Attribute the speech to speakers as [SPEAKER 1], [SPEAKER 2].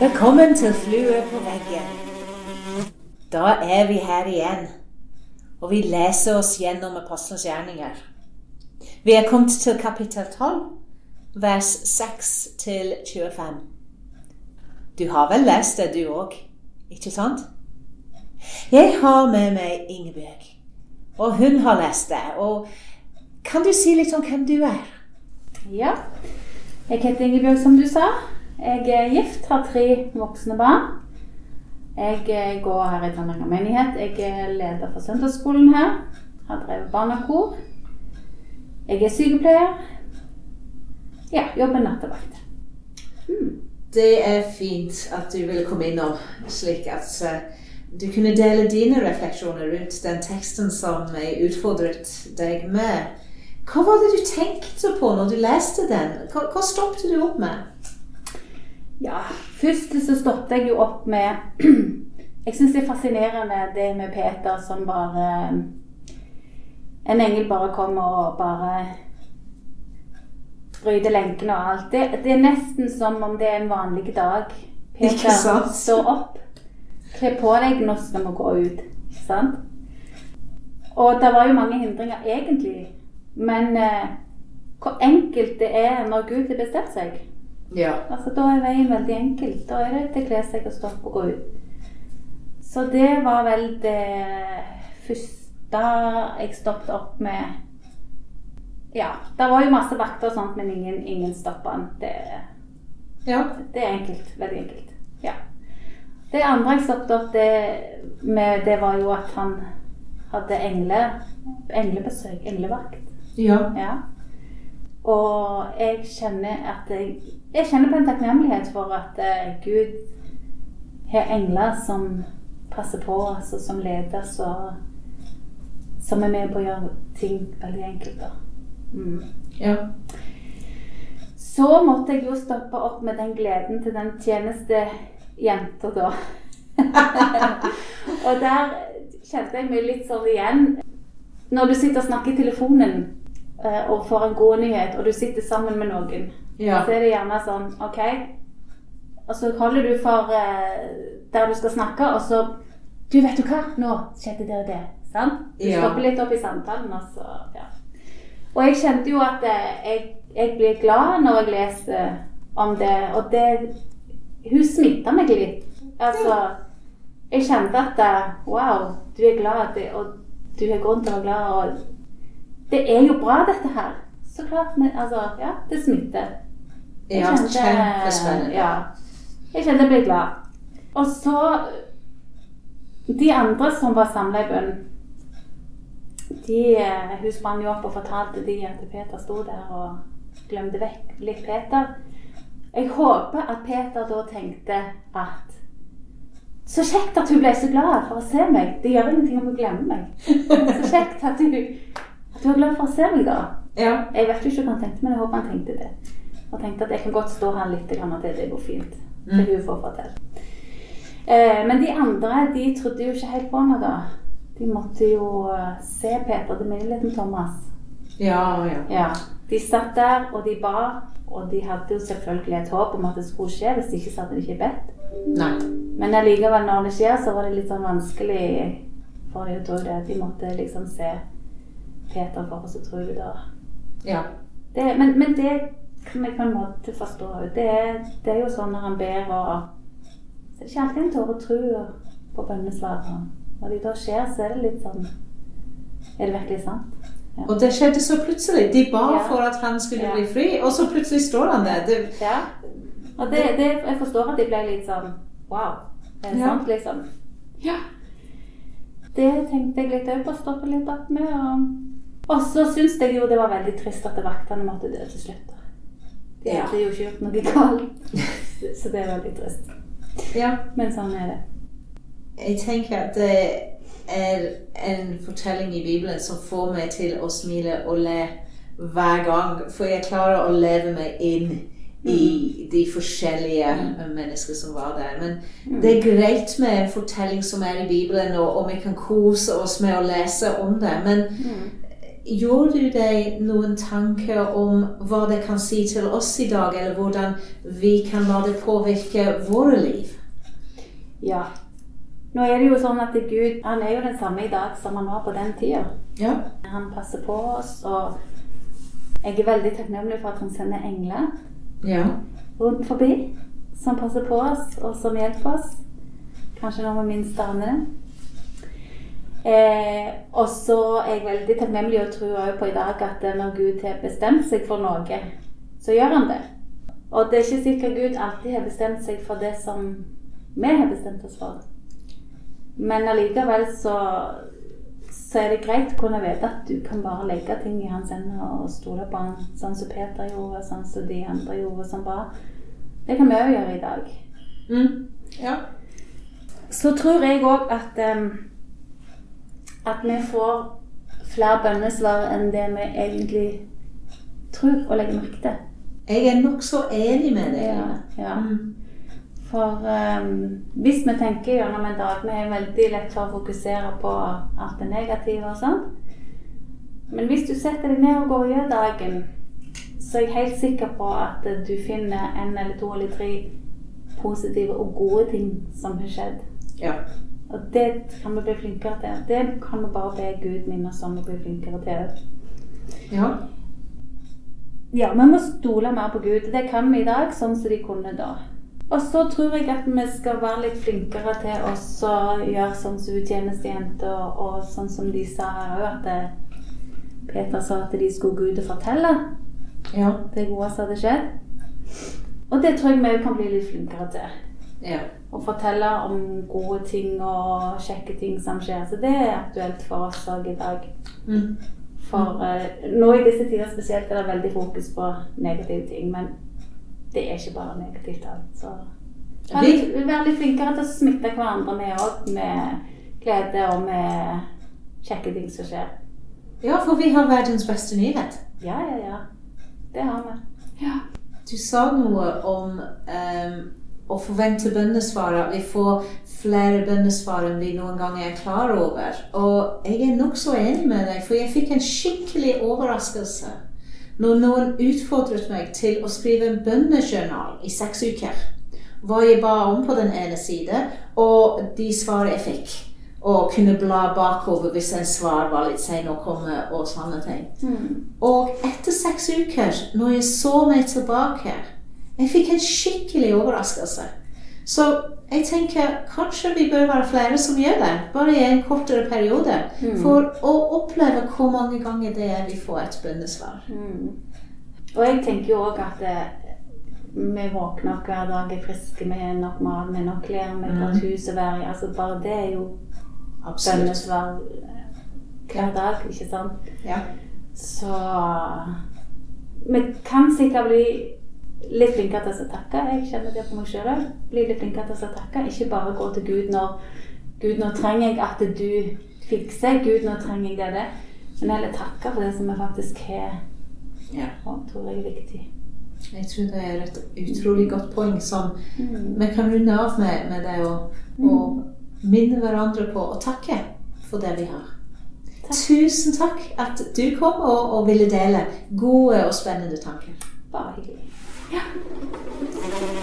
[SPEAKER 1] Velkommen til Flue på veggen. Da er vi her igjen, og vi leser oss gjennom Apostelens gjerninger. Vi er kommet til kapittel 12, vers 6 til 25. Du har vel lest det, du òg, ikke sant? Jeg har med meg Ingebjørg, og hun har lest det. Og kan du si litt om hvem du er?
[SPEAKER 2] Ja. Jeg heter Ingebjørg, som du sa. Jeg er gift, har tre voksne barn. Jeg eh, går her i Trøndelag menighet. Jeg er leder for søndagsskolen her. Har drevet barnekor. Jeg er sykepleier. Ja, jobber nattevakt.
[SPEAKER 1] Hmm. Det er fint at du ville komme innom, slik at uh, du kunne dele dine refleksjoner rundt den teksten som jeg utfordret deg med. Hva var det du tenkte på når du leste den? Hva, hva stoppet du opp med?
[SPEAKER 2] Ja, først så stoppet jeg jo opp med Jeg syns det er fascinerende det med Peter som bare En engel bare kommer og bare bryter lenkene og alt. Det, det, er nesten som om det er en vanlig dag. Peter står opp. Kle på deg, nå skal vi gå ut. Sant? Og det var jo mange hindringer egentlig. Men eh, hvor enkelt det er når Gud har bestemt seg.
[SPEAKER 1] Ja.
[SPEAKER 2] Altså, da er veien veldig enkel. Da er det til å kle seg og stoppe og gå ut. Så det var vel det første jeg stoppet opp med. Ja. Det var jo masse vakter og sånt, men ingen, ingen stoppa den. Det,
[SPEAKER 1] ja.
[SPEAKER 2] det er enkelt. Veldig enkelt. Ja. Det andre jeg stoppet opp det med, det var jo at han hadde engle, englebesøk, englevakt.
[SPEAKER 1] Ja.
[SPEAKER 2] ja. Og jeg kjenner at jeg, jeg kjenner på en takknemlighet for at uh, Gud har engler som passer på oss, og som leder oss, og som er med på å gjøre ting veldig enkelt.
[SPEAKER 1] Mm. Ja.
[SPEAKER 2] Så måtte jeg jo stoppe opp med den gleden til den tjenestejenta, da. og der kjente jeg meg litt sånn igjen. Når du sitter og snakker i telefonen Eh, og får en god nyhet, og du sitter sammen med noen,
[SPEAKER 1] ja.
[SPEAKER 2] så er det gjerne sånn OK. Og så holder du for uh, der du skal snakke, og så Du, vet du hva? Nå skjedde det og det. Sant? Du ja. stopper litt opp i samtalen. Og, så, ja. og jeg kjente jo at uh, jeg, jeg, blir glad når jeg leser om det. Og det Hun smitta meg litt. Altså Jeg kjente at Wow, du er glad, og du har grunn til å være glad. og det er jo bra, dette her. Så klart. Men altså, ja, det smitter.
[SPEAKER 1] Ja, kjempespennende.
[SPEAKER 2] Ja. Jeg kjente jeg ble glad. Og så De andre som var samla i bunnen de, eh, hun sprang jo opp og fortalte de at Peter sto der og glemte vekk litt Peter. Jeg håper at Peter da tenkte at Så kjekt at hun ble så glad for å se meg. Det gjør ingenting om hun glemmer meg. Så kjekt at hun du er glad for å se meg, da?
[SPEAKER 1] Ja.
[SPEAKER 2] Jeg vet jo ikke hva han tenkte, men jeg håper han tenkte det. Og tenkte at jeg kan godt stå her litt til det går fint. Mm. Til hun får fortelle. Eh, men de andre de trodde jo ikke helt på meg da. De måtte jo eh, se Peter. Det minner litt om Thomas.
[SPEAKER 1] Ja, ja.
[SPEAKER 2] ja. De satt der, og de ba. Og de hadde jo selvfølgelig et håp om at det skulle skje. Hvis de ikke hadde de ikke bedt.
[SPEAKER 1] Nei.
[SPEAKER 2] Men allikevel, når det skjer, så var det litt sånn vanskelig for de å tro det. De måtte liksom se Peter for, oss da
[SPEAKER 1] ja.
[SPEAKER 2] det, men, men, det kan jeg på en måte forstå. Det det er jo sånn når han ber og Så er det ikke alltid en tåre tro på bønnesvarene. Når de da skjer, så er det litt sånn Er det virkelig sant?
[SPEAKER 1] Ja. Og det skjedde så plutselig. De ba ja. for at han skulle bli fri, og så plutselig står han der. Det,
[SPEAKER 2] ja. Og det, det, jeg forstår at de ble litt sånn Wow. Det er sant, liksom.
[SPEAKER 1] Ja.
[SPEAKER 2] Det tenkte jeg litt òg på å stoppe litt opp med. og og så syns jeg jo det var veldig trist at vaktene måtte dø til slutt. De ja. hadde jo ikke gjort noe galt. Så det er veldig trist.
[SPEAKER 1] Ja.
[SPEAKER 2] Men sånn er det.
[SPEAKER 1] Jeg tenker at det er en fortelling i Bibelen som får meg til å smile og le hver gang. For jeg klarer å leve meg inn i mm. de forskjellige mm. mennesker som var der. Men mm. det er greit med en fortelling som er i Bibelen, og, vi kan kose oss med å lese om det. Men gjorde du deg noen tanker om hva det kan si til oss i dag, eller hvordan vi kan la det påvirke våre liv?
[SPEAKER 2] Ja. Nå er det jo sånn at Gud han er jo den samme i dag som han var på den tida.
[SPEAKER 1] Ja.
[SPEAKER 2] Han passer på oss, og jeg er veldig takknemlig for at han sender engler
[SPEAKER 1] Ja.
[SPEAKER 2] rundt forbi som passer på oss, og som hjelper oss. Kanskje når vi minst aner det. Eh, og så er jeg veldig takknemlig og tror på i dag at når Gud har bestemt seg for noe, så gjør han det. Og det er ikke sikkert Gud alltid har bestemt seg for det som vi har bestemt oss for. Men allikevel så, så er det greit å kunne vite at du kan bare legge ting i hans hender og stole på han, sånn som Peter gjorde, sånn som de andre gjorde, som bare Det kan vi òg gjøre i dag.
[SPEAKER 1] Mm. Ja.
[SPEAKER 2] Så tror jeg òg at em, at vi får flere bønnesvar enn det vi egentlig tror og legger merke til.
[SPEAKER 1] Jeg er nokså enig med deg.
[SPEAKER 2] Ja, ja.
[SPEAKER 1] Mm.
[SPEAKER 2] For um, hvis vi tenker gjennom en dag Vi er veldig lett for å fokusere på alt det negative og sånn. Men hvis du setter deg ned og går gjennom dagen, så er jeg helt sikker på at du finner en eller to eller tre positive og gode ting som har skjedd.
[SPEAKER 1] Ja.
[SPEAKER 2] Og det kan vi bli flinkere til. Det kan vi bare be Gud minne oss om å bli flinkere til.
[SPEAKER 1] ja.
[SPEAKER 2] Ja, vi må stole mer på Gud. Det kan vi i dag, sånn som de kunne da. Og så tror jeg at vi skal være litt flinkere til å gjøre sånn som tjenestejenter, og, og sånn som de sa her òg, at det, Peter sa at de skulle gå ut og fortelle
[SPEAKER 1] Ja.
[SPEAKER 2] det gode som hadde skjedd. Og det tror jeg vi kan bli litt flinkere til.
[SPEAKER 1] ja.
[SPEAKER 2] Å fortelle om gode ting og kjekke ting som skjer. Så det er aktuelt for oss òg i dag.
[SPEAKER 1] Mm.
[SPEAKER 2] For eh, nå i disse tider spesielt er det veldig fokus på negative ting. Men det er ikke bare negativt alt. Så vær
[SPEAKER 1] Vi-
[SPEAKER 2] litt, vær litt flinkere til å smitte hverandre med òg, med glede og med kjekke ting som skjer.
[SPEAKER 1] ja, for vi har verdens beste nyhet.
[SPEAKER 2] Ja, ja, ja. Det har vi. Ja.
[SPEAKER 1] Du sa noe om ehm, å forvente bønnesvar, at vi får flere bønnesvar enn vi noen gang er klar over. Og jeg er nokså enig med deg, for jeg fikk en skikkelig overraskelse når noen utfordret meg til å skrive en bønnejournal i seks uker. Hva jeg ba om på den ene side, og de svar jeg fikk. Og kunne bla bakover hvis en svar var litt sein å komme, og sånne ting.
[SPEAKER 2] Mm.
[SPEAKER 1] Og etter seks uker, når jeg så meg tilbake, jeg fikk en skikkelig overraskelse. Så jeg tenker kanskje vi bør være flere som gjør det, bare i en kortere periode.
[SPEAKER 2] Mm.
[SPEAKER 1] For å oppleve hvor mange ganger det er vi får et bønnesvar.
[SPEAKER 2] Mm. Og jeg tenker jo òg at det, vi våkner opp hver dag, er friske, vi har nok mat, vi har nok klær, vi har et hus å være i. Altså bare det er jo
[SPEAKER 1] Absolutt.
[SPEAKER 2] bønnesvar eh, hver dag, ikke sant?
[SPEAKER 1] Ja.
[SPEAKER 2] Så vi kan sikkert bli litt flinkere til å takke. Jeg kjenner det på meg sjøl òg. Bli litt flinkere til å takke. Ikke bare gå til Gud når Gud, nå trenger jeg at du fikser. Gud, nå trenger jeg det og det. Men heller takke for det som vi faktisk har.
[SPEAKER 1] Ja.
[SPEAKER 2] Og tror jeg er viktig.
[SPEAKER 1] Jeg tror det er et utrolig godt poeng som
[SPEAKER 2] Mm.
[SPEAKER 1] vi kan runde av med, med det å, å minne hverandre på å takke for det vi har.
[SPEAKER 2] Takk.
[SPEAKER 1] Tusen takk at du kom og, og ville dele gode og spennende tanker.
[SPEAKER 2] Bare hyggelig. Yeah.